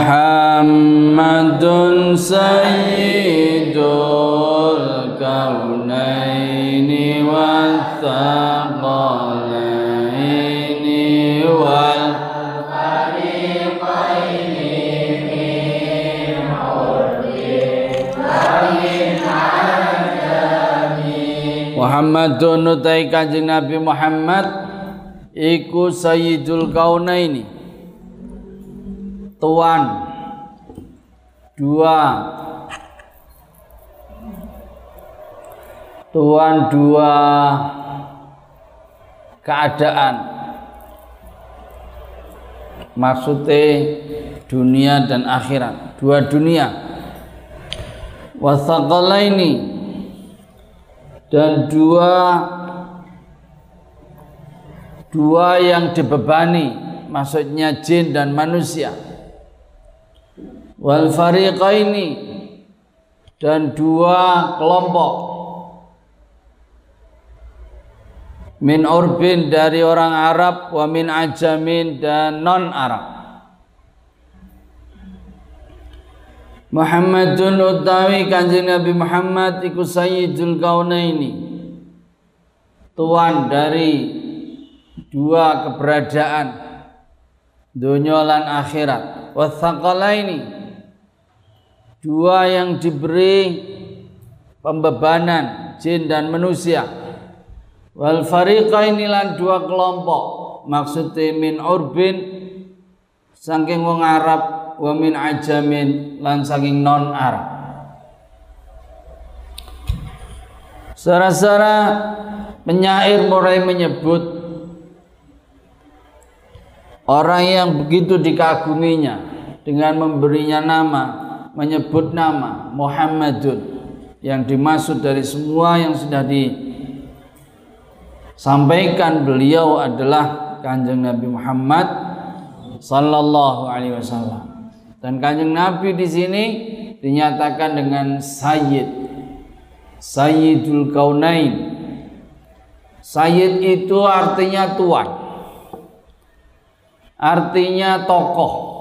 محمد سيد الكونين والثقلين والفريقين Muhammadun utai kanjeng Nabi Muhammad iku sayyidul kaunaini tuan. Dua. Tuan dua. Keadaan. Maksudnya dunia dan akhirat. Dua dunia. Ini dan dua. Dua yang dibebani. Maksudnya jin dan manusia wal fariqaini dan dua kelompok. Min urbin dari orang Arab wa min ajamin dan non Arab Muhammadun utawi kanjeng Nabi Muhammad iku sayyidul kaunaini. Tuan dari dua keberadaan dunia lan akhirat wathaqalaini dua yang diberi pembebanan jin dan manusia. Wal fariqaini lan dua kelompok. Maksudnya min urbin saking wong Arab wa min ajamin lan saking non Arab Sara-sara penyair mulai menyebut orang yang begitu dikaguminya dengan memberinya nama menyebut nama Muhammadun yang dimaksud dari semua yang sudah disampaikan beliau adalah kanjeng Nabi Muhammad sallallahu alaihi wasallam. Dan kanjeng Nabi di sini dinyatakan dengan Sayyid Sayyidul Kaunain. Sayyid itu artinya tuan artinya tokoh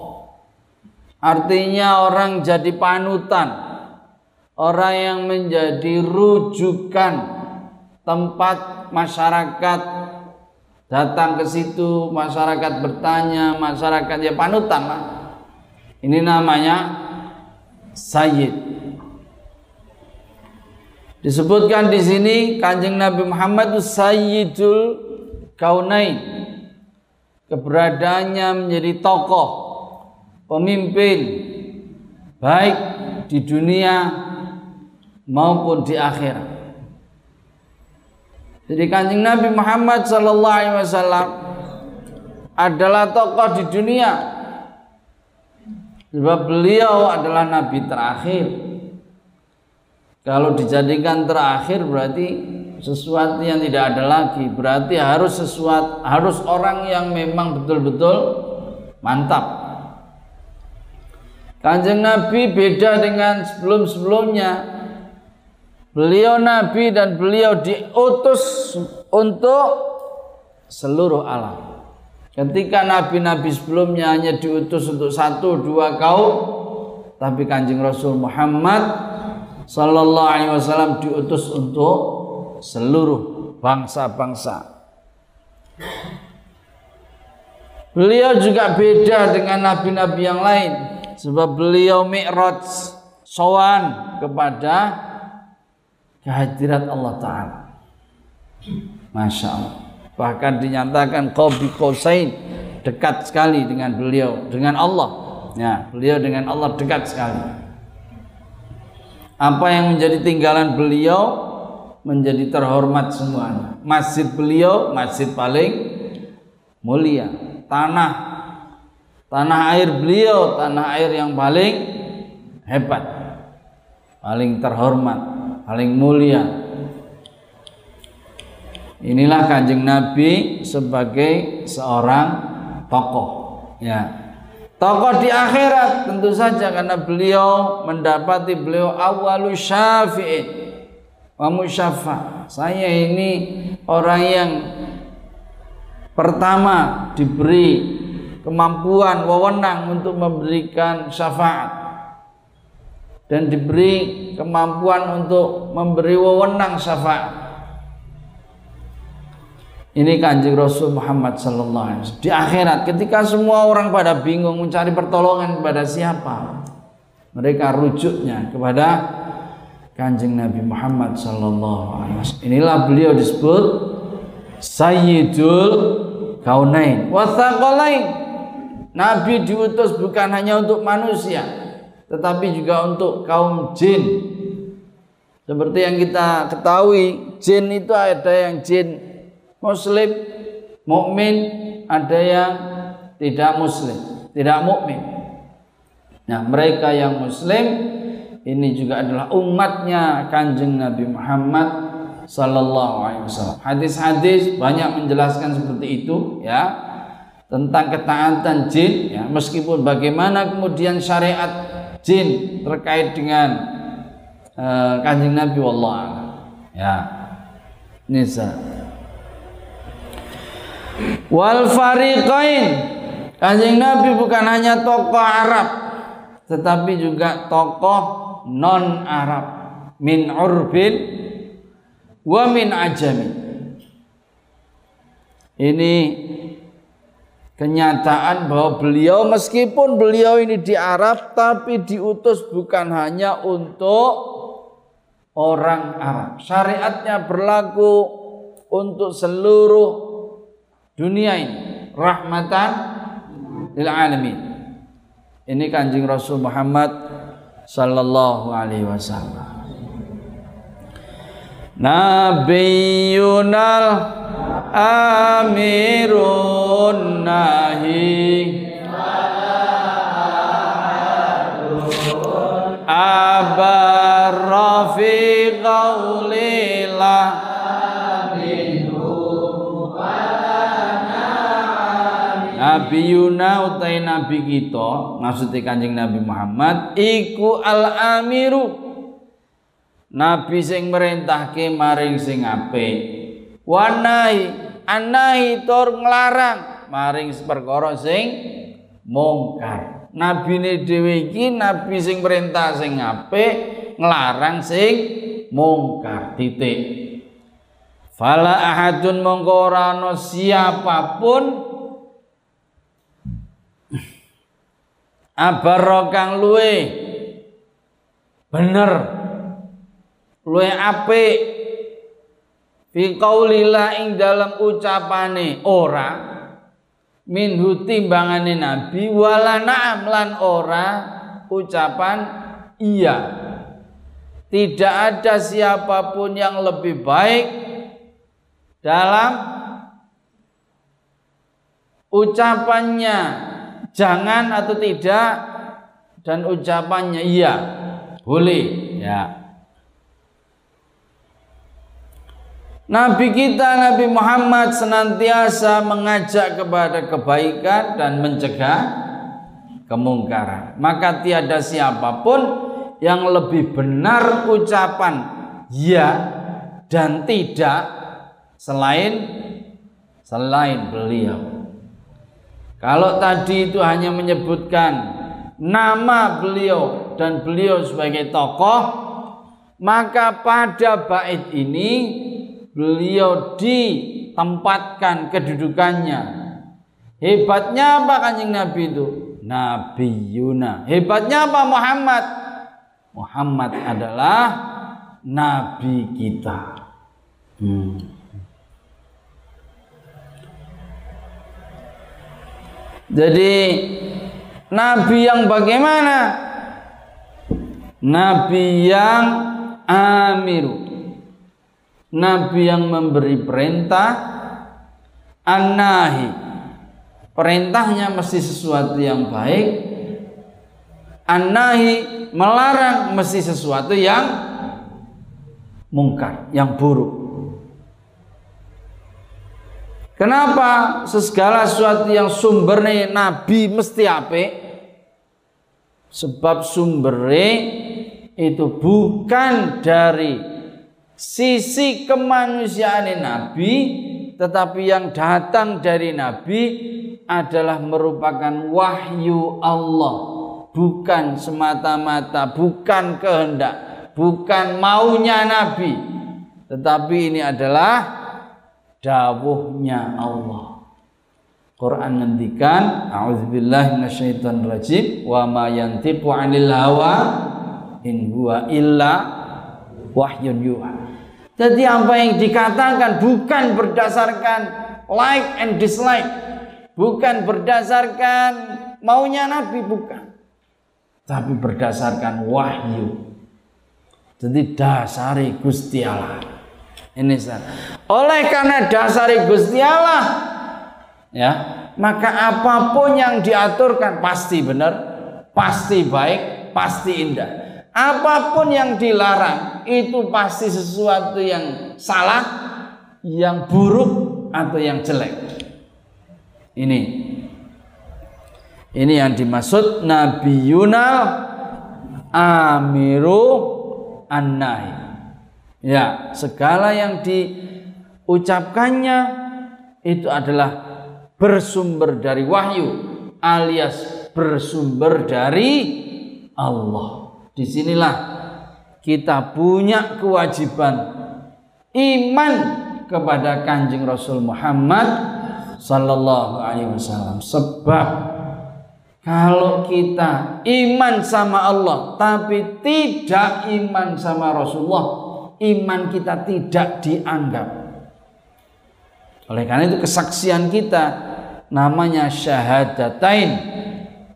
Artinya orang jadi panutan, orang yang menjadi rujukan tempat masyarakat datang ke situ, masyarakat bertanya, masyarakat ya panutan lah. Ini namanya Sayyid. Disebutkan di sini Kanjeng Nabi Muhammad Sayyidul Kaunain. Keberadaannya menjadi tokoh pemimpin baik di dunia maupun di akhirat. Jadi kanjeng Nabi Muhammad Sallallahu Alaihi Wasallam adalah tokoh di dunia. Sebab beliau adalah Nabi terakhir. Kalau dijadikan terakhir berarti sesuatu yang tidak ada lagi. Berarti harus sesuatu harus orang yang memang betul-betul mantap Kanjeng Nabi beda dengan sebelum-sebelumnya. Beliau Nabi dan beliau diutus untuk seluruh alam. Ketika Nabi-Nabi sebelumnya hanya diutus untuk satu dua kaum, tapi Kanjeng Rasul Muhammad Sallallahu Alaihi Wasallam diutus untuk seluruh bangsa-bangsa. Beliau juga beda dengan nabi-nabi yang lain. Sebab beliau mi'raj sowan kepada kehadirat Allah Ta'ala. Masya Allah. Bahkan dinyatakan Qabi Qausain dekat sekali dengan beliau dengan Allah. Ya beliau dengan Allah dekat sekali. Apa yang menjadi tinggalan beliau menjadi terhormat semuanya masjid beliau masjid paling mulia tanah Tanah air beliau, tanah air yang paling hebat, paling terhormat, paling mulia. Inilah kanjeng Nabi sebagai seorang tokoh. Ya, Tokoh di akhirat tentu saja karena beliau mendapati beliau awalu syafi'in wa musyafa. Saya ini orang yang pertama diberi kemampuan wewenang untuk memberikan syafaat. Dan diberi kemampuan untuk memberi wewenang syafaat. Ini kanjeng Rasul Muhammad Sallallahu Alaihi Wasallam. Di akhirat ketika semua orang pada bingung mencari pertolongan kepada siapa mereka rujuknya kepada kanjeng Nabi Muhammad Sallallahu Alaihi Wasallam inilah beliau disebut Sayyidul Kaunain Wathaqalain Nabi diutus bukan hanya untuk manusia, tetapi juga untuk kaum jin. Seperti yang kita ketahui, jin itu ada yang jin muslim, mukmin, ada yang tidak muslim, tidak mukmin. Nah, mereka yang muslim ini juga adalah umatnya Kanjeng Nabi Muhammad sallallahu alaihi wasallam. Hadis-hadis banyak menjelaskan seperti itu ya tentang ketaatan jin ya meskipun bagaimana kemudian syariat jin terkait dengan uh, kanjeng Nabi wallah ya. Nisa wal fariqain. Kanjeng Nabi bukan hanya tokoh Arab tetapi juga tokoh non Arab min urbin wa min ajami ini kenyataan bahwa beliau meskipun beliau ini di Arab tapi diutus bukan hanya untuk orang Arab. Syariatnya berlaku untuk seluruh dunia ini. Rahmatan lil alamin. Ini Kanjeng Rasul Muhammad sallallahu alaihi wasallam. Nabiyunal amirun nahi abarra fi qawlillah Nabi Yuna utai Nabi kita maksudnya kanjeng Nabi Muhammad iku al amiru Nabi sing merintahke maring sing apik. Wanai anahi tur nglarang maring perkara sing mungkar. Nabine dhewe iki nabi sing perintah sing apik nglarang sing mungkar titik. Fala ahadun mongko ora ana siapapun abar kang luwe. Bener. Luwe apik. Fi qaulillah ing dalam ucapane ora minhu timbangane nabi wala na'am lan ora ucapan iya. Tidak ada siapa pun yang lebih baik dalam ucapannya jangan atau tidak dan ucapannya iya boleh ya Nabi kita Nabi Muhammad senantiasa mengajak kepada kebaikan dan mencegah kemungkaran. Maka tiada siapa pun yang lebih benar ucapan ya dan tidak selain selain beliau. Kalau tadi itu hanya menyebutkan nama beliau dan beliau sebagai tokoh, maka pada bait ini beliau ditempatkan kedudukannya. Hebatnya apa kanjeng Nabi itu? Nabi Yuna. Hebatnya apa Muhammad? Muhammad adalah Nabi kita. Hmm. Jadi Nabi yang bagaimana? Nabi yang amiru. Nabi yang memberi perintah An-Nahi. Perintahnya mesti sesuatu yang baik. Anahi melarang mesti sesuatu yang mungkar yang buruk Kenapa segala sesuatu yang sumbernya Nabi mesti apa? Sebab sumbernya itu bukan dari sisi kemanusiaan Nabi, tetapi yang datang dari Nabi adalah merupakan wahyu Allah, bukan semata-mata, bukan kehendak, bukan maunya Nabi, tetapi ini adalah dawuhnya Allah. Quran ngendikan a'udzubillahi minasyaitonirrajim wa ma yantiqu 'anil hawa in huwa illa wahyun yuha. Jadi apa yang dikatakan bukan berdasarkan like and dislike, bukan berdasarkan maunya Nabi bukan. Tapi berdasarkan wahyu. Jadi dasari Gusti Allah. Ini sah. Oleh karena dasar Gusti Allah ya, maka apa pun yang diaturkan pasti benar, pasti baik, pasti indah. Apa pun yang dilarang itu pasti sesuatu yang salah, yang buruk atau yang jelek. Ini ini yang dimaksud Nabi Yunal Amiru An-Nahi. Ya, segala yang diucapkannya itu adalah bersumber dari wahyu alias bersumber dari Allah. Di sinilah kita punya kewajiban iman kepada kanjeng Rasul Muhammad Sallallahu Alaihi Wasallam. Sebab kalau kita iman sama Allah tapi tidak iman sama Rasulullah, iman kita tidak dianggap. Oleh karena itu kesaksian kita namanya syahadatain.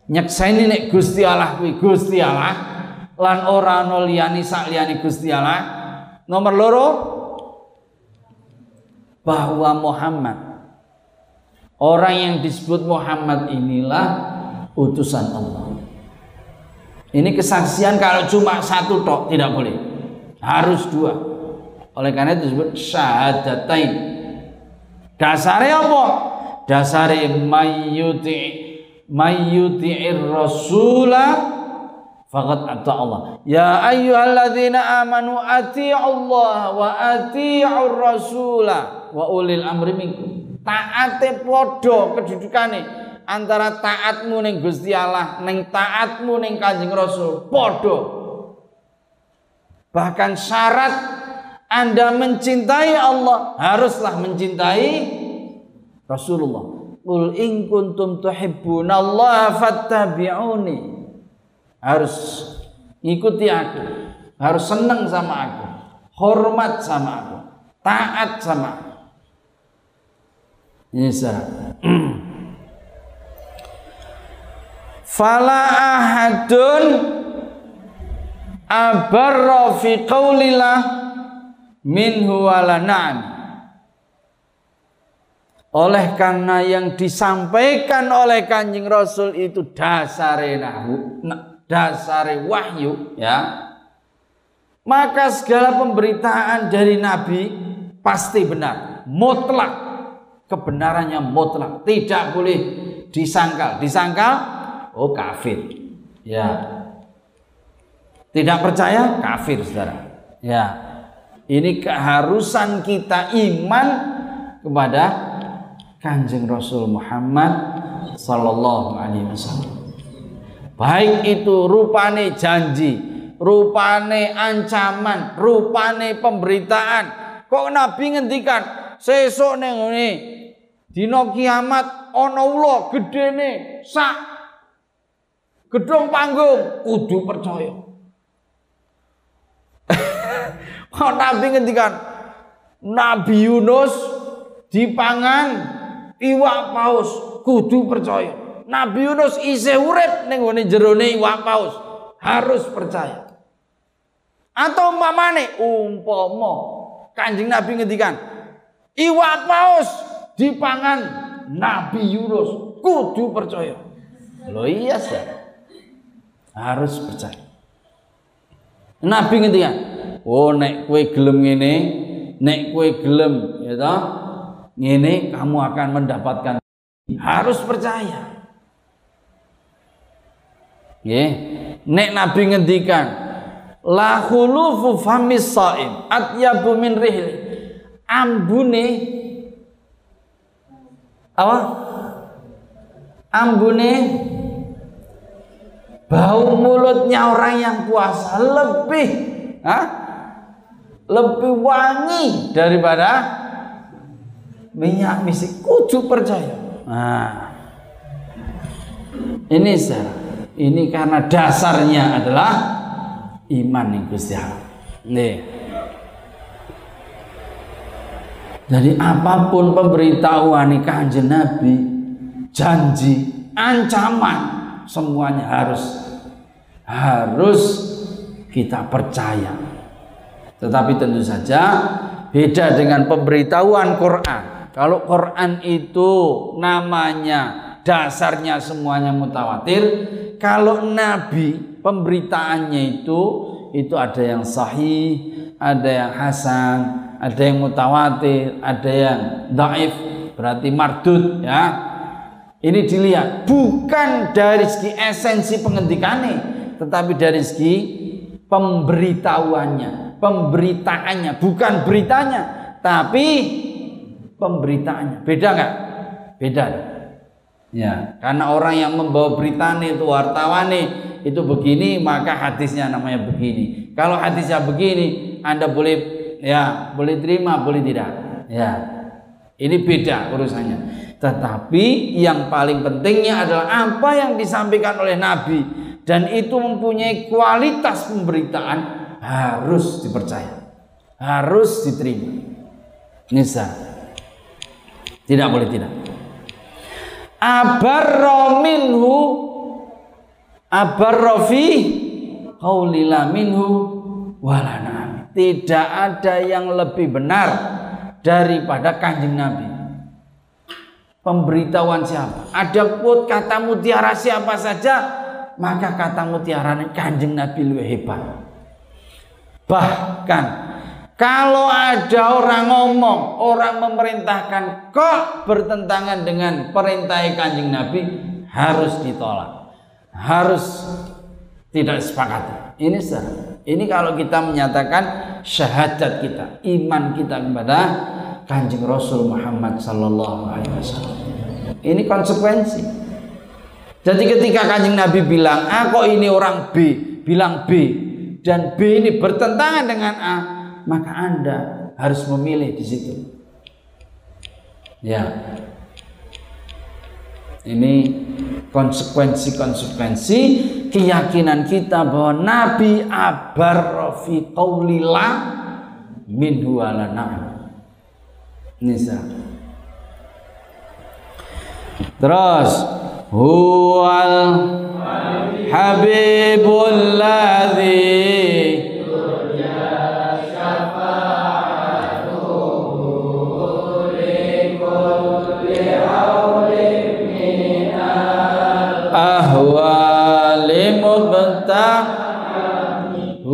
Nyeksaini nek Gusti Allah kuwi Gusti Allah lan ora ana liyane sak liyane Gusti Allah. Nomor loro bahwa Muhammad orang yang disebut Muhammad inilah utusan Allah. Ini kesaksian kalau cuma satu tok tidak boleh harus dua. Oleh karena itu disebut syahadatain. Dasarnya apa? Dasarnya mayyuti mayyuti'ir rasula faqad ata Allah. Ya ayyuhalladzina amanu Allah wa ati'ur rasula wa ulil amri minkum. Taate padha kedudukane antara taatmu ning Gusti Allah ning taatmu ning Kanjeng Rasul. Padha Bahkan syarat Anda mencintai Allah haruslah mencintai Rasulullah. Qul in kuntum tuhibbunallaha fattabi'uni. Harus ikuti aku, harus senang sama aku, hormat sama aku, taat sama aku. Ini syarat. Fala ahadun abarra fi qaulillah minhu na'am oleh karena yang disampaikan oleh kanjeng Rasul itu dasare nahu, dasare wahyu ya. Maka segala pemberitaan dari Nabi pasti benar, mutlak. Kebenarannya mutlak, tidak boleh disangkal. Disangkal oh kafir. Ya, tidak percaya kafir saudara. Ya. Ini keharusan kita iman kepada Kanjeng Rasul Muhammad sallallahu alaihi wasallam. Baik itu rupane janji, rupane ancaman, rupane pemberitaan. Kok Nabi ngendikan sesuk ning ngene dina kiamat ana ula gedene sak gedung panggung kudu percaya. Kok Nabi ngendikan Nabi Yunus dipangan iwak paus kudu percaya. Nabi Yunus isih urip ning ngene jerone iwak paus harus percaya. Atau umpamane umpama Kanjeng Nabi ngendikan iwak paus dipangan Nabi Yunus kudu percaya. Lo iya sih. Harus percaya. Nabi ngendikan, "Oh nek kue gelem ngene, nek kue gelem ya toh, ngene kamu akan mendapatkan harus percaya." Nggih. Nek Nabi ngendikan, "La khulufu famis shaim atyabu min rihli." Ambune apa? Ambune bau mulutnya orang yang puasa lebih ha? Lebih wangi daripada minyak misik. Kudu percaya. Nah ini sir ini karena dasarnya adalah iman nih Gusti nih. Jadi apa pun pemberitahuan kanjeng Nabi, janji, ancaman, semuanya harus harus kita percaya. Tetapi tentu saja beda dengan pemberitahuan Quran. Kalau Quran itu namanya dasarnya semuanya mutawatir, kalau Nabi pemberitaannya itu itu ada yang sahih, ada yang hasan, ada yang mutawatir, ada yang daif, berarti mardud ya. Ini dilihat bukan dari segi esensi penghentikannya, tetapi dari segi pemberitahuannya, pemberitaannya, bukan beritanya, tapi pemberitaannya. Beda nggak? Beda. Ya, karena orang yang membawa berita itu wartawan itu begini, maka hadisnya namanya begini. Kalau hadisnya begini, Anda boleh ya, boleh terima, boleh tidak. Ya. Ini beda urusannya. Tetapi yang paling pentingnya adalah apa yang disampaikan oleh Nabi dan itu mempunyai kualitas pemberitaan harus dipercaya. Harus diterima. Nisa. Tidak boleh tidak abarra minhu abarra fi qaulila minhu walana tidak ada yang lebih benar daripada kanjeng Nabi pemberitahuan siapa ada quote kata mutiara siapa saja maka kata mutiara kanjeng Nabi lebih hebat bahkan kalau ada orang ngomong, orang memerintahkan kok bertentangan dengan perintah kanjeng Nabi harus ditolak. Harus tidak sepakat. Ini sah. Ini kalau kita menyatakan syahadat kita, iman kita kepada kanjeng Rasul Muhammad Sallallahu Alaihi Wasallam. Ini konsekuensi. Jadi ketika kanjeng Nabi bilang A kok ini orang B, bilang B dan B ini bertentangan dengan A, maka Anda harus memilih di situ. Ya. Ini konsekuensi-konsekuensi keyakinan kita bahwa Nabi abar fi qaulillah alana. Nisa. Terus huwal habibul ladzi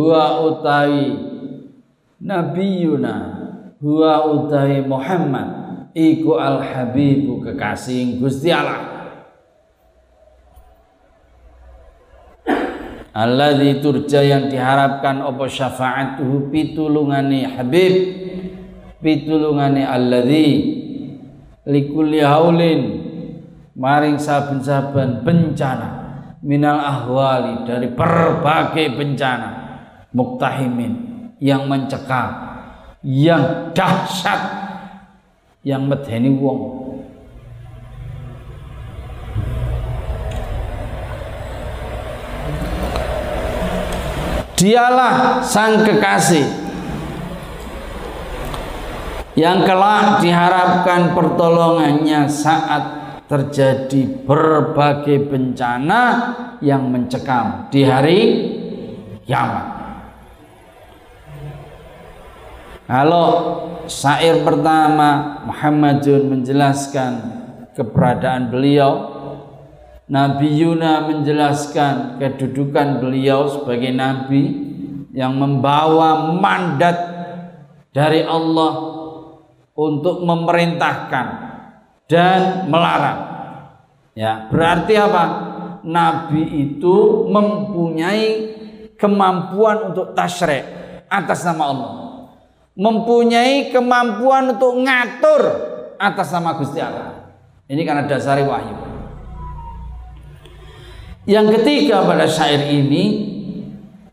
huwa utawi nabiyuna huwa utawi Muhammad. Iku al habibu kekasih Gusti Allah alladzi turja yang diharapkan apa syafaatuhu pitulungane Habib pitulungane alladzi likulli haulin maring saben-saben bencana minal ahwali dari berbagai bencana muktahimin yang mencekam yang dahsyat yang medeni wong Dialah sang kekasih yang kelak diharapkan pertolongannya saat terjadi berbagai bencana yang mencekam di hari kiamat. Kalau syair pertama Muhammadun menjelaskan keberadaan beliau. Nabi Yuna menjelaskan kedudukan beliau sebagai nabi yang membawa mandat dari Allah untuk memerintahkan dan melarang. Ya, berarti apa? Nabi itu mempunyai kemampuan untuk tasyrik atas nama Allah. Mempunyai kemampuan untuk ngatur atas nama Gusti Allah. Ini karena dasar wahyu. Yang ketiga pada syair ini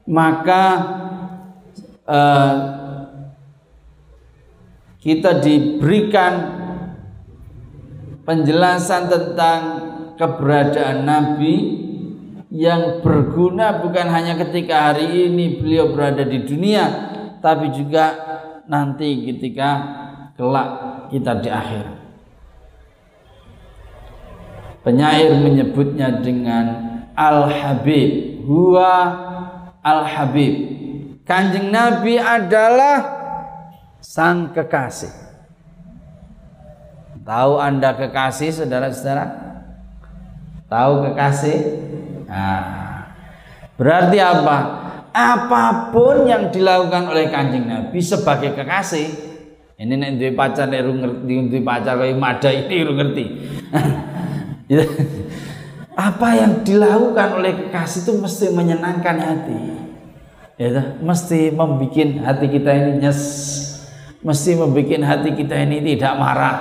maka uh, kita diberikan penjelasan tentang keberadaan Nabi yang berguna bukan hanya ketika hari ini beliau berada di dunia tapi juga nanti ketika kelak kita di akhir. Penyair menyebutnya dengan Al-Habib. Huwa Al-Habib. Kanjeng Nabi adalah sang kekasih. Tahu Anda kekasih saudara-saudara? Tahu kekasih? Nah, berarti apa? Apa pun yang dilakukan oleh kanjeng Nabi sebagai kekasih, ini nek duwe pacar nek ngerti duwe pacar kaya mada ini ngerti. Apa yang dilakukan oleh kekasih itu mesti menyenangkan hati. Ya, mesti membuat hati kita ini nyes, mesti membuat hati kita ini tidak marah,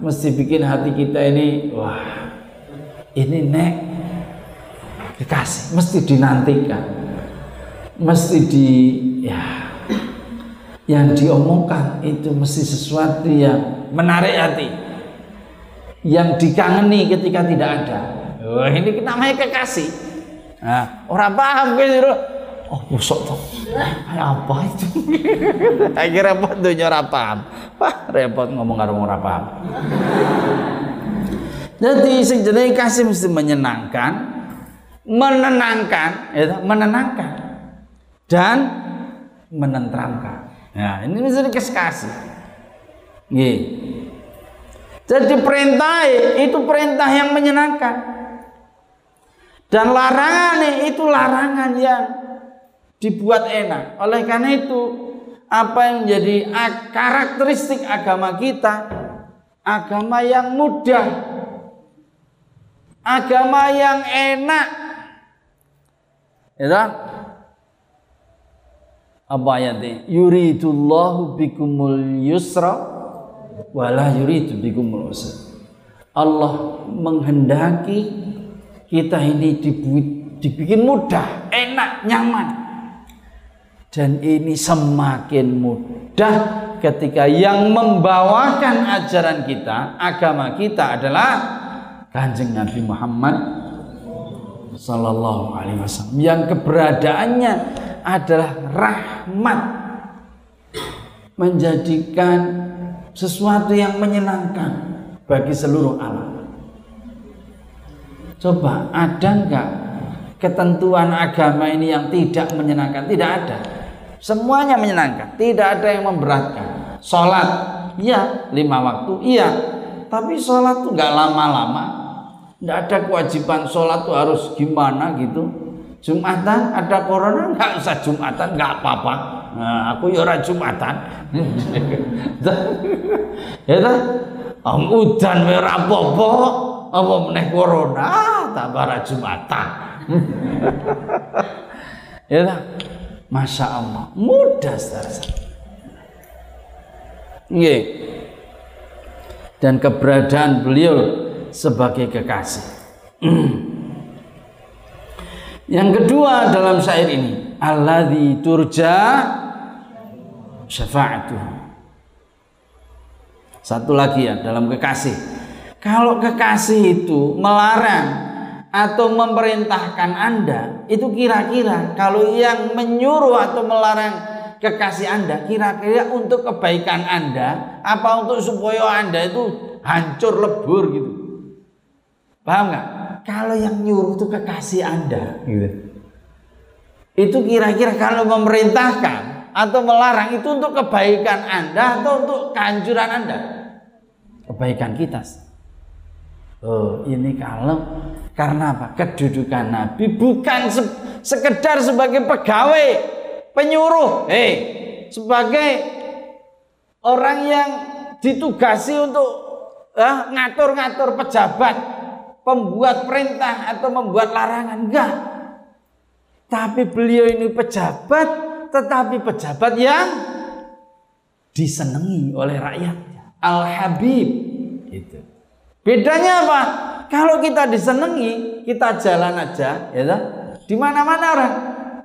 mesti bikin hati kita ini wah ini nek. Kekasih mesti dinantikan, mesti di ya yang diomongkan itu mesti sesuatu yang menarik hati. Yang dikangeni ketika tidak ada. Oh, ini namanya kekasih. Nah, orang paham gitu. Oh, busuk tuh. Apa itu? Akhirnya repot tuh nyora paham. Wah, repot ngomong karo ora paham. Jadi sejenis kasih mesti menyenangkan, menenangkan, ya, menenangkan dan menentramkan. Nah, ini mesti kasih. Nih. Jadi perintah itu perintah yang menyenangkan. Dan larangan itu larangan yang dibuat enak. Oleh karena itu, apa yang menjadi karakteristik agama kita? Agama yang mudah. Agama yang enak. Ya Apa ayatnya? Yuridullahu bikumul yusra wala yuridu bikumul usr. Allah menghendaki kita ini dibikin mudah, enak, nyaman. Dan ini semakin mudah ketika yang membawakan ajaran kita, agama kita adalah Kanjeng Nabi Muhammad sallallahu alaihi wasallam yang keberadaannya adalah rahmat menjadikan sesuatu yang menyenangkan bagi seluruh alam. Coba ada enggak ketentuan agama ini yang tidak menyenangkan? Tidak ada. Semuanya menyenangkan, tidak ada yang memberatkan. Sholat, iya, lima waktu, iya. Tapi sholat tuh enggak lama-lama. Enggak ada kewajiban sholat tuh harus gimana gitu. Jumatan ada corona enggak usah Jumatan enggak apa-apa. Nah, aku ya ora Jumatan. ya ta? Om udan ora apa-apa, apa meneh corona, tak bara Jumatan. ya ta? Masya Allah, mudah saudara. Nggih. Dan keberadaan beliau sebagai kekasih. Yang kedua dalam syair ini, alladzi turja syafa'atuh. Satu lagi ya dalam kekasih. Kalau kekasih itu melarang atau memerintahkan Anda, itu kira-kira kalau yang menyuruh atau melarang kekasih Anda, kira-kira untuk kebaikan Anda, apa untuk supaya Anda itu hancur lebur gitu. Paham nggak? Kalau yang nyuruh itu kekasih Anda, gitu. Itu kira-kira kalau memerintahkan atau melarang itu untuk kebaikan Anda atau untuk kehancuran Anda? Kebaikan kita. Oh, ini kalau karena apa? Kedudukan Nabi bukan se sekedar sebagai pegawai, penyuruh, eh, sebagai orang yang ditugasi untuk eh, ngatur-ngatur pejabat, pembuat perintah atau membuat larangan, enggak. Tapi beliau ini pejabat, tetapi pejabat yang disenangi oleh rakyatnya. Al-Habib. Gitu. Bedanya apa? Kalau kita disenangi, kita jalan aja, ya Di mana-mana orang,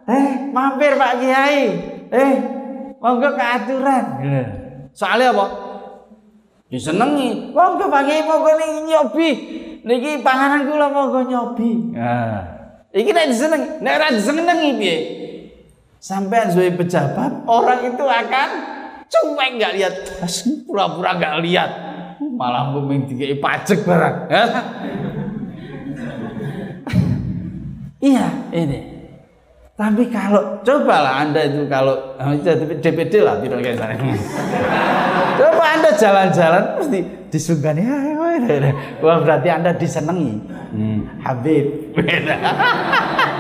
eh mampir Pak Kiai, eh monggo keaturan. Soalnya apa? Disenangi. Monggo Pak Kiai monggo nih nyobi. Niki panganan kula monggo nyobi. Nah, iki nek disenengi, nek ora disenengi piye? Sampai sebagai pejabat, orang itu akan cuek nggak lihat, pura-pura nggak lihat malah mung dikei pajak barang. iya, ini. Tapi kalau cobalah Anda itu kalau DPD lah tidak kayak sana. Coba Anda jalan-jalan mesti disungkan ya, Wah berarti Anda disenangi. Hmm, Habib.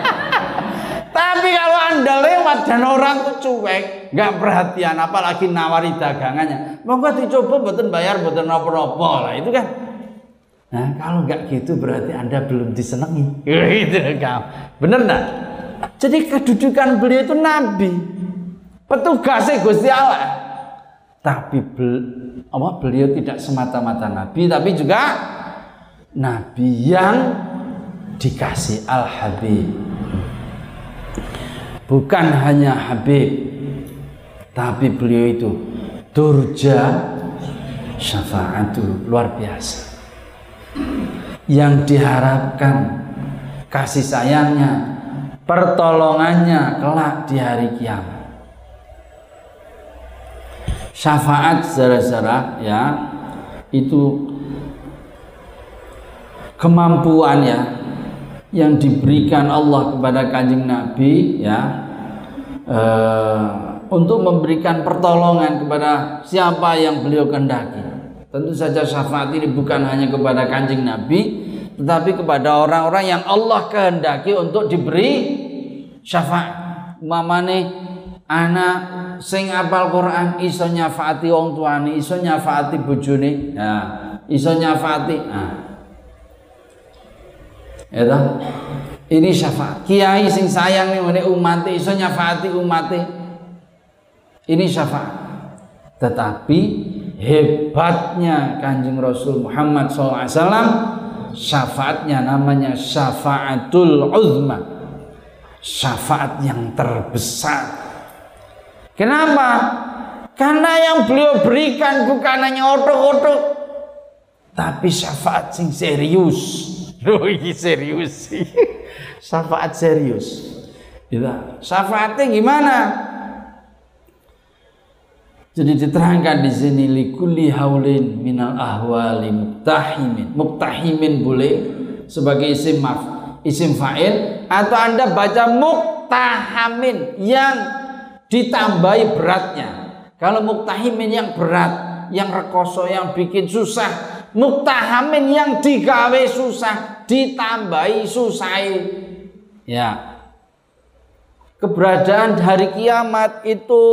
Anda lewat dan orang tuh cuek, nggak perhatian, apalagi nawari dagangannya, monggo dicoba buatan bayar, buatan nopo-nopo lah itu kan. Nah kalau nggak gitu berarti anda belum disenangi. Itu kan, bener nggak? Jadi kedudukan beliau itu nabi, petugasnya Gusti Allah. Tapi bel, apa, beliau tidak semata-mata nabi, tapi juga nabi yang dikasih al-habib bukan hanya Habib tapi beliau itu durja syafaatu luar biasa. Yang diharapkan kasih sayangnya pertolongannya kelak di hari kiamat. Syafaat saudara-saudara ya itu kemampuan ya yang diberikan Allah kepada kanjeng Nabi ya uh, untuk memberikan pertolongan kepada siapa yang beliau kehendaki. Tentu saja syafaat ini bukan hanya kepada kanjeng Nabi, tetapi kepada orang-orang yang Allah kehendaki untuk diberi syafaat. Mamane anak sing apal Quran iso nyafaati wong tuane, iso nyafaati bojone, nah, iso nyafaati. Nah, ya toh? Ini syafaat. Kiai sing sayang nih ngene umat iso nyafaati umat ini syafaat. Tetapi hebatnya kanjeng Rasul Muhammad SAW syafaatnya namanya syafaatul uzma. Syafaat yang terbesar. Kenapa? Karena yang beliau berikan bukan hanya otok-otok tapi syafaat sing serius Loh, ini serius sih. Syafaat serius. Gitu. Syafaatnya gimana? Jadi diterangkan di sini likulli haulin minal ahwali muktahimin. Muktahimin boleh sebagai isim maf, isim fa'il atau Anda baca muktahamin yang ditambahi beratnya. Kalau muktahimin yang berat, yang rekoso, yang bikin susah, muktahamin yang digawe susah ditambahi susah ya. Keberadaan hari kiamat itu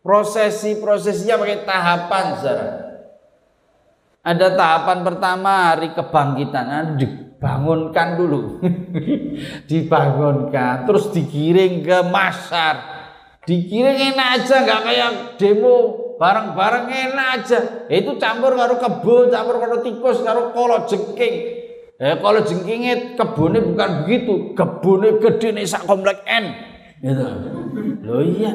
prosesi-prosesinya pakai tahapan saudara ada tahapan pertama hari kebangkitan. Nah, dibangunkan dulu. Dibangunkan terus digiring ke masar. Digiring enak aja nggak kayak demo. Bareng-bareng enak aja. Itu campur karo kebo, campur karo tikus, karo kolo jengking. Eh kalau jengkingnya kebunnya bukan begitu, kebunnya gede nih sak komplek N. Gitu. Loh iya.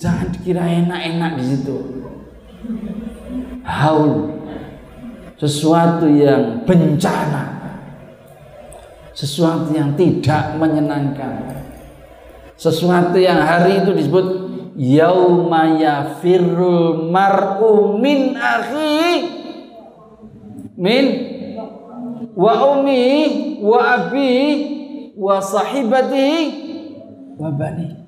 Jangan dikira enak-enak di situ. Haul. Sesuatu yang bencana. Sesuatu yang tidak menyenangkan. Sesuatu yang hari itu disebut yauma yafirrul mar'u min akhi min wa ummi wa abi wa sahibati wa bani.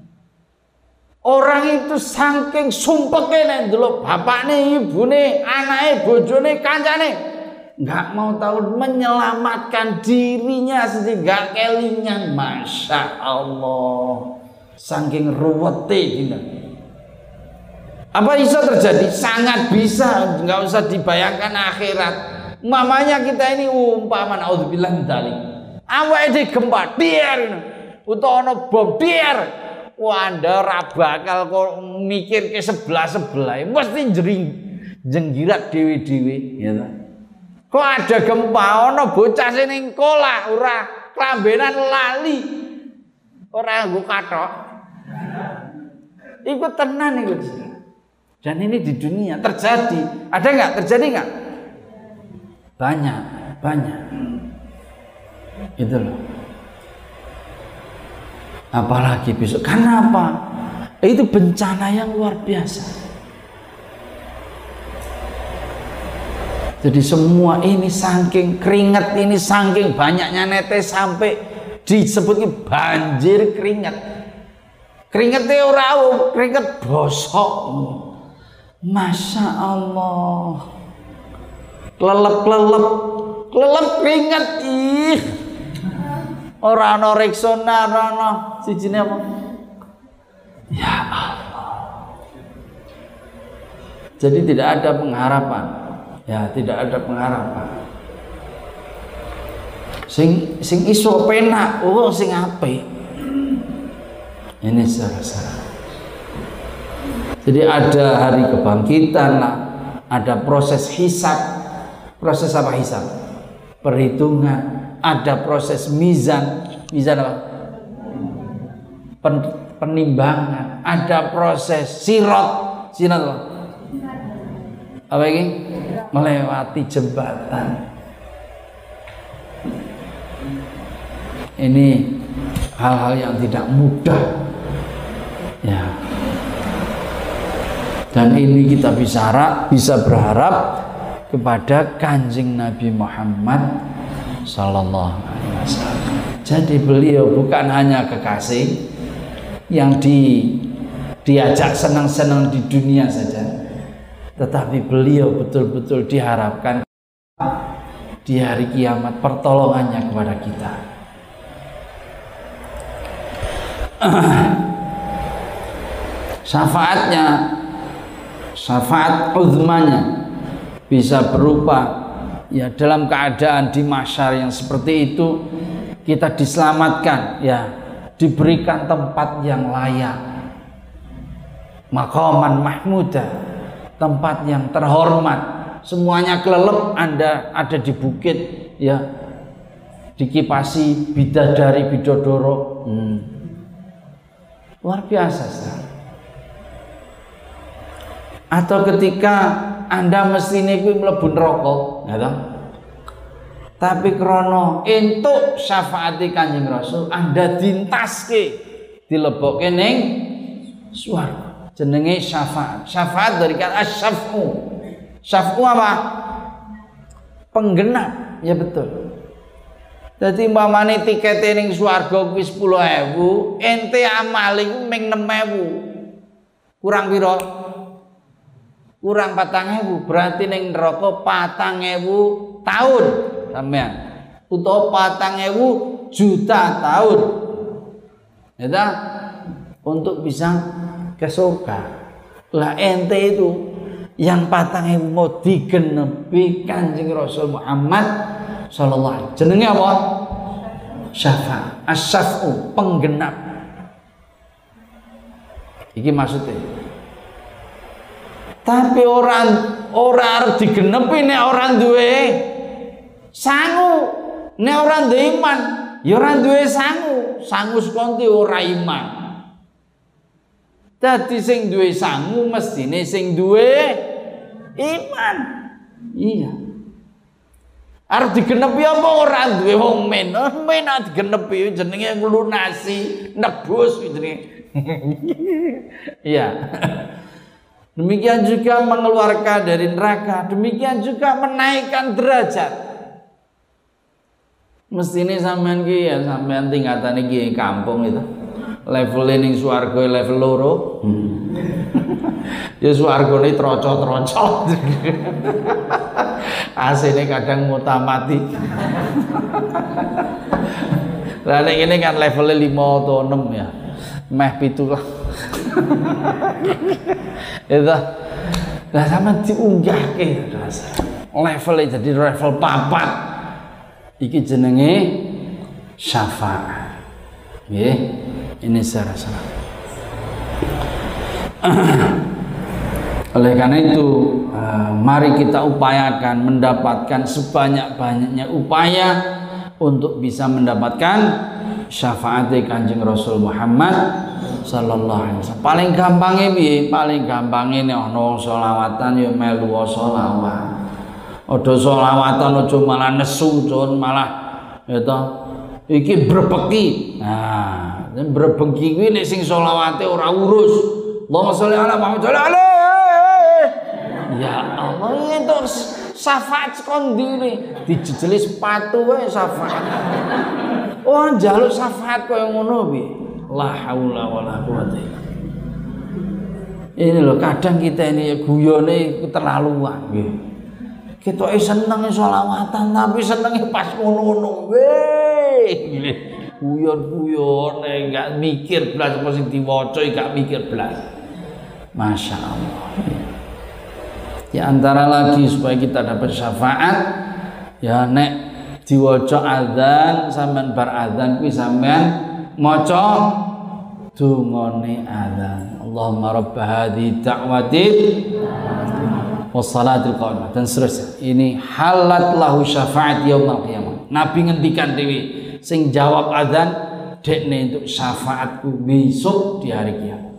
Orang itu saking sumpeke nek ndelok bapakne, ibune, anake, bojone, kancane. nggak mau tahu menyelamatkan dirinya sendiri nggak kelingan. Masya Allah. Saking ruwete gitu apa bisa terjadi? Sangat bisa nggak usah dibayangkan akhirat mamanya kita ini umpama naudzubillah min dzalik awake dhewe gempa biar. Utawa ana bom biar. Wah anda bakal kok mikir ke sebelah sebelah mesti jering jenggirat dewi dewi ya kok ada gempa ono bocah sini kolah ora kelambenan lali. Ora nggo katok ikut tenan ikut dan ini di dunia terjadi. Ada nggak? Terjadi nggak banyak banyak. Itu loh apalagi besok. Karena apa? Itu bencana yang luar biasa. Jadi semua ini saking keringat ini saking banyaknya netes sampai disebutnya banjir keringat. Keringatnya orang keringat bosok. Masya Allah kelelep kelelep kelelep keringat ih Orang ana Rexona, ora ana apa? Ya Allah. Jadi tidak ada pengharapan. Ya, tidak ada pengharapan. Sing sing iso penak, oh sing apik. Ini salah Jadi ada hari kebangkitan ada proses hisap. Proses apa hisap? Perhitungan, ada proses mizan. Mizan apa? Pen, penimbangan. Ada proses sirot. Sirot apa? Apa ini melewati jembatan. Ini hal-hal yang tidak mudah. Ya. Dan ini kita bisa harap bisa berharap kepada kanjeng Nabi Muhammad Sallallahu Alaihi Wasallam. Jadi beliau bukan hanya kekasih yang di diajak senang-senang di dunia saja, tetapi beliau betul-betul diharapkan di hari kiamat pertolongannya kepada kita. Syafaatnya, syafaat uzmanya bisa berupa ya dalam keadaan di masyar yang seperti itu kita diselamatkan ya diberikan tempat yang layak makaman mahmuda tempat yang terhormat semuanya kelelep anda ada di bukit ya dikipasi bidadari bidodoro hmm. luar biasa sah. atau ketika anda mesti mlebu rokok, ya Tapi krono entuk syafaati Kanjeng Rasul Anda dintaske dilebokke ning swarga. Jenenge syafaat. Syafaat dari kata asyafu. Syafu apa? Penggenap. Ya betul. Jadi umpamane tiket ning swarga kuwi 10.000, ente amal iku ming 6.000. Kurang piro? Kurang patang ewu berarti neng neraka patang ewu tahun sampean. Utawa patang ewu juta tahun ya untuk bisa ke surga. Lah ente itu yang patang ewu mau digenepi kanjeng Rasul Muhammad Sallallahu Alaihi jenenge apa? Syafa. Asyafu penggenap. Iki maksudnya tapi orang orang harus digenepi nek orang duwe sangu. Nek orang duwe iman, ya orang duwe sangu. Sangu sekonti ora iman. Dadi sing duwe sangu mestine sing duwe iman. Iya. Arep digenepi apa ora duwe wong men? Oh, men digenepi jenenge nglunasi, nebus jenenge. Iya. Demikian juga mengeluarkan dari neraka. Demikian juga menaikkan derajat. Mesti ini sampean ki ya sampean tingkatan iki kampung itu. level ning swarga level loro. ya swargane troco-troco. AC-ne kadang mutamati. Lah nek ini kan levelnya 5 atau 6 ya. Meh pitu lah. Itu. Lah sama diunggahke levelnya jadi level papat. Iki jenenge syafaat. Nggih. Ini secara salah. Oleh karena itu, eh, mari kita upayakan mendapatkan sebanyak-banyaknya upaya untuk bisa mendapatkan syafaat Kanjeng Rasul Muhammad sallallahu alaihi wasallam. Paling gampangnya bi, paling gampangnya nih ono solawatan ya melu solawat. Odo solawatan ojo malah nesu, con malah ya iki berbeki. Nah, berbeki kuwi nek sing solawate ora urus. Allahumma sholli ala Muhammad Ya Allah, itu syafaat sekondiri dijejeli sepatu wae syafaat. Oh, njaluk syafaat koyo ngono piye? La haula wala quwata Ini loh, kadang kita ini guyone keterlaluan nggih. Kita seneng sholawatan tapi senengnya pas ngono-ngono. Weh, guyon-guyon enggak mikir belas apa sing diwaca enggak mikir belas. Masya Allah. Di antara lagi supaya kita dapat syafaat ya nek diwaca adzan sampean bar adzan kuwi sampean maca dungane adzan. Allahumma rabb hadhihi da'wati wassalatil qa'imah dan seterusnya. Ini halat lahu syafaat yaumil qiyamah. Nabi ngendikan dewi sing jawab adzan dekne untuk syafaatku besok di hari kiamat.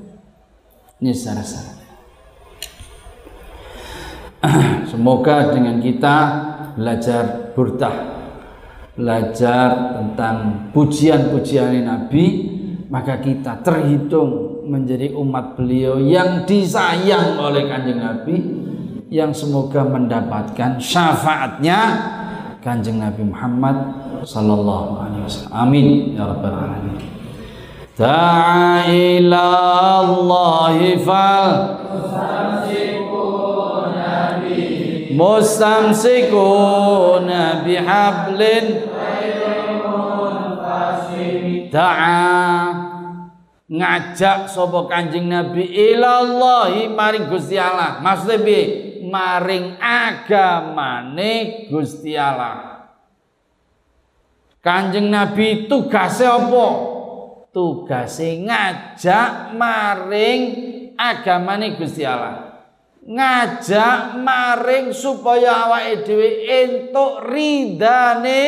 Ini secara Semoga dengan kita belajar burtah, belajar tentang pujian-pujian Nabi, maka kita terhitung menjadi umat beliau yang disayang oleh kanjeng Nabi, yang semoga mendapatkan syafaatnya kanjeng Nabi Muhammad sallallahu alaihi wasallam. Amin ya rabbal alamin. Da'a ila fal mustamsikuna bihablin da'a ngajak sapa Kanjeng Nabi ilallahi maring Gusti Allah. Maksudnya bi maring agamane Gusti Allah. Kanjeng Nabi tugasnya apa? Tugasnya ngajak maring agamane Gusti Allah ngajak maring supaya awake dhewe entuk ridane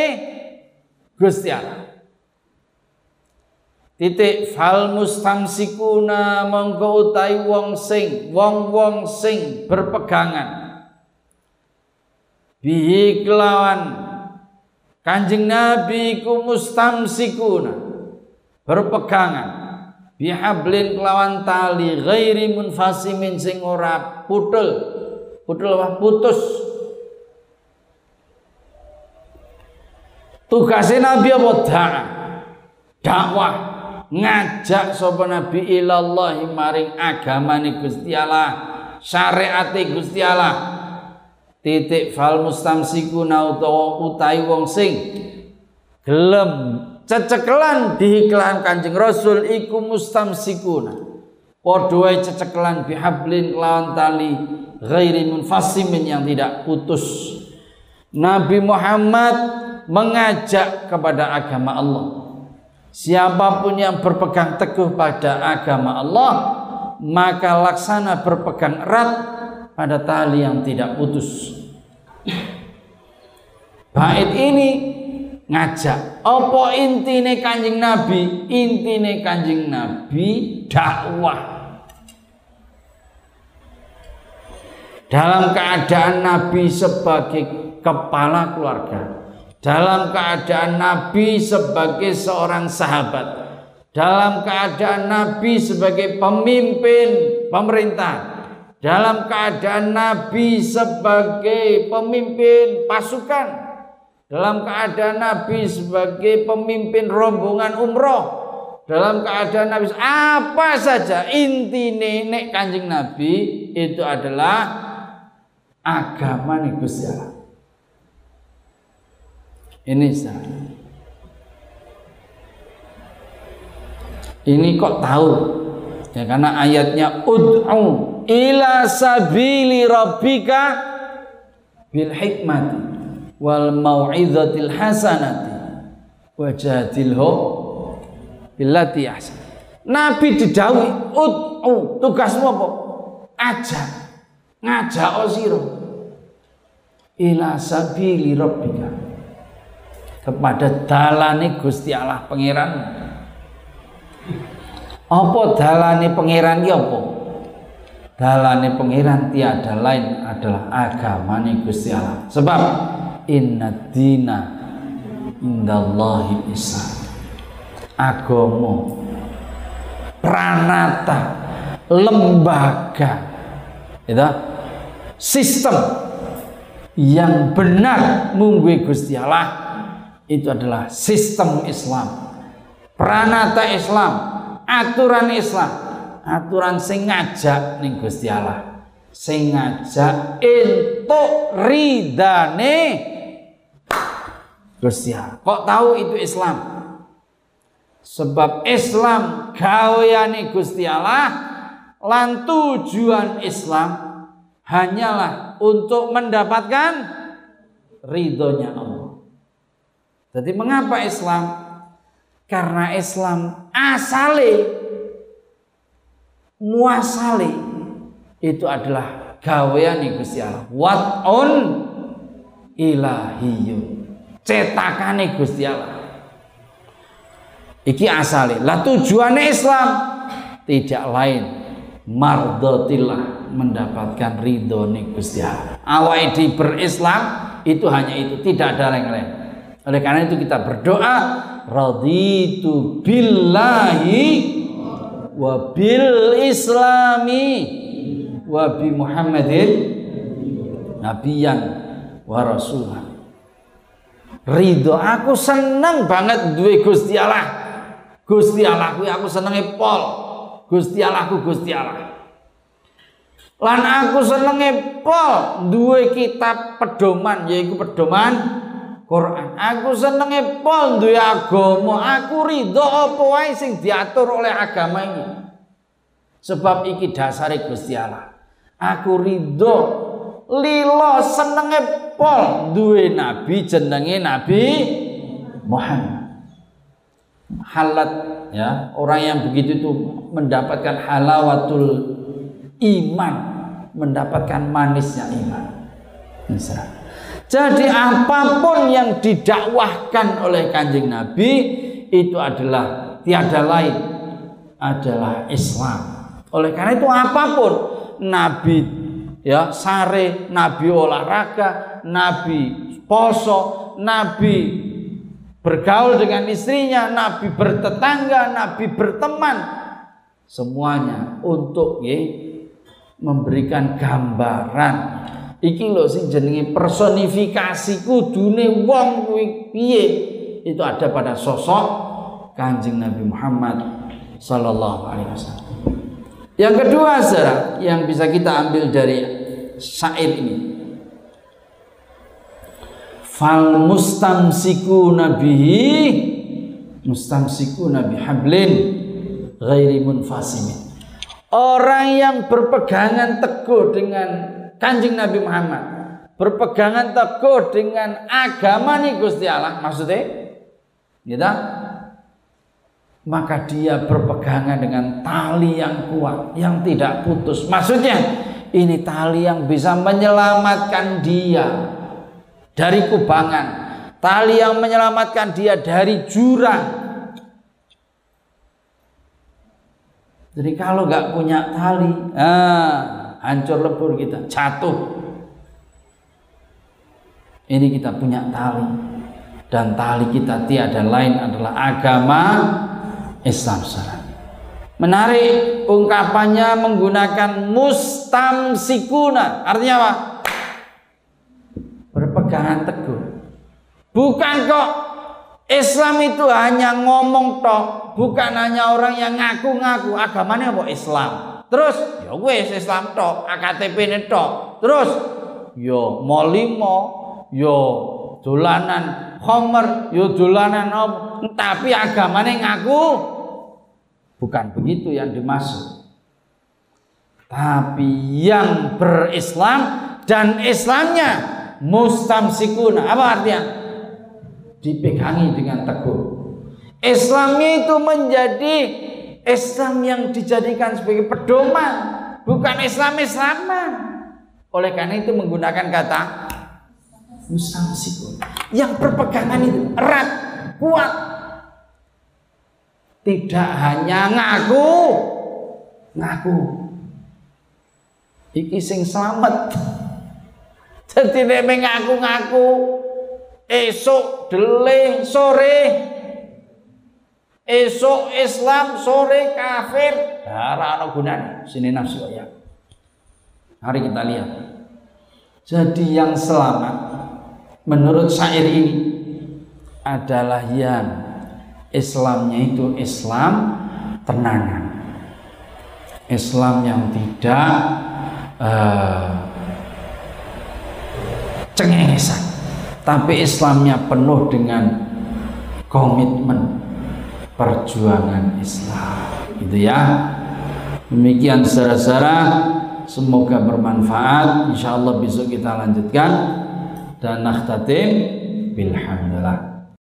Gusti Allah. Titik fal mustamsikuna mongko utahi wong sing wong-wong sing berpegangan. Bihi kelawan. Kanjeng Nabi ku mustamsikuna berpegangan bihablin kelawan tali ghairi munfasimin sing ora putul putul apa? Putus. Tugasnya Nabi apa? Dakwah. Dakwah. Ngajak sapa Nabi ilallah maring agamane Gusti Allah syariate Gusti Allah. Titik fal mustamsikuna utawa utai wong sing gelem cecekelan diiklan Kanjeng Rasul iku mustamsikuna. Padha wae cecekelan bihablin kelawan tali ghairi munfasimin yang tidak putus. Nabi Muhammad mengajak kepada agama Allah. Siapa pun yang berpegang teguh pada agama Allah maka laksana berpegang erat pada tali yang tidak putus. Bait ini ngajak. Apa intine Kanjeng Nabi? Intine Kanjeng Nabi dakwah. Dalam keadaan Nabi sebagai kepala keluarga, dalam keadaan Nabi sebagai seorang sahabat, dalam keadaan Nabi sebagai pemimpin pemerintah, dalam keadaan Nabi sebagai pemimpin pasukan, dalam keadaan Nabi sebagai pemimpin rombongan umroh dalam keadaan Nabi apa saja inti nek kanjeng Nabi itu adalah agama nih Gusti Allah. Ini sah. Ini kok tahu? Ya karena ayatnya ud'u ila sabili rabbika bil hikmati wal mau'izatil hasanati wajadilhu billati ahsan. Nabi didhawuhi ud'u tugasmu apa? Ajak. Ngajak sira ila sabili rabbika kepada dalane Gusti Allah pangeran. Apa dalane pangeran ki apa? Dalane pangeran tiada lain adalah agamane Gusti Allah. Sebab inna dina indallahi Islam agama pranata lembaga itu sistem yang benar munggu Gusti Allah itu adalah sistem Islam. Pranata Islam aturan Islam aturan sing ngajak ning Gusti Allah sing ngajak ridane Gusti Allah kok tahu itu Islam Sebab Islam gaweane Gusti Allah lan tujuan Islam hanyalah untuk mendapatkan ridhonya Allah. Jadi mengapa Islam? Karena Islam asale muasale itu adalah gaweane Gusti Allah. What on ilahiyun. Cetakane Gusti Allah. Iki asale. Lah tujuannya Islam tidak lain mardotillah mendapatkan ridho nih Gusti Allah. Awal berislam itu hanya itu, tidak ada yang lain. Oleh karena itu kita berdoa raditu billahi wa bil islami wa bi Muhammadin nabiyan wa rasulah. Ridho aku seneng banget duwe Gusti Allah. Gusti Allah kuwi aku senenge pol. Gusti Allahku Gusti Allah. Lan aku senenge pol duwe kitab pedoman yaiku pedoman Quran. Aku senenge pol duwe agama. Aku ridho apa wae sing diatur oleh agama ini. Sebab iki dasare Gusti Allah. Aku ridho lilo senenge pol duwe nabi jenenge Nabi Muhammad. Halat ya. Orang yang begitu itu mendapatkan halawatul iman mendapatkan manisnya iman. Bisa jadi apa pun yang didakwahkan oleh kanjeng Nabi itu adalah tiada lain adalah Islam. Oleh karena itu apa pun Nabi ya sare Nabi olahraga Nabi poso Nabi bergaul dengan istrinya, Nabi bertetangga, Nabi berteman. Semuanya untuk ya, memberikan gambaran. Iki lho sing jenenge personifikasi kudune wong piye? Itu ada pada sosok Kanjeng Nabi Muhammad sallallahu alaihi wasallam. Yang kedua, saudara, yang bisa kita ambil dari syair ini. Fal mustamsiku nabihi mustamsiku nabi hablin ghairi munfasimin. Orang yang berpegangan teguh dengan kanjeng Nabi Muhammad berpegangan teguh dengan agama nih Gusti Allah maksudnya gitu maka dia berpegangan dengan tali yang kuat yang tidak putus maksudnya ini tali yang bisa menyelamatkan dia dari kubangan, tali yang menyelamatkan dia dari jurang. Jadi kalau nggak punya tali, ah, hancur lebur kita, jatuh. Ini kita punya tali dan tali kita tiada lain adalah agama Islam Menarik ungkapannya menggunakan mustamsikuna. Artinya apa? berpegangan teguh. Bukan kok Islam itu hanya ngomong tok, bukan hanya orang yang ngaku-ngaku agamanya apa Islam. Terus ya wes Islam tok, AKTP ini tok. Terus yo ya molimo, yo ya dolanan khomer, yo ya dolanan om, tapi agamanya ngaku bukan begitu yang dimaksud. Tapi yang berislam dan Islamnya mustamsikuna. Apa artinya? dipegangi dengan teguh. Islamnya itu menjadi Islam yang dijadikan sebagai pedoman, bukan Islam Islaman. Oleh karena itu menggunakan kata mustamsikun. Yang berpegangan itu erat, kuat. Tidak hanya ngaku, ngaku. Iki sing selamat. Jadi nek ngaku-ngaku esok deling sore. Esok Islam sore kafir. Darah ana gunane. Sini nafsu ya mari kita lihat. Jadi yang selamat menurut syair ini adalah yang Islamnya itu Islam tenangan. Islam yang tidak uh, cengengesan. Tapi Islamnya penuh dengan komitmen perjuangan Islam. Gitu ya. Demikian saudara-saudara semoga bermanfaat. Insya Allah besok kita lanjutkan. Dan nakhtatim bilhamdulillah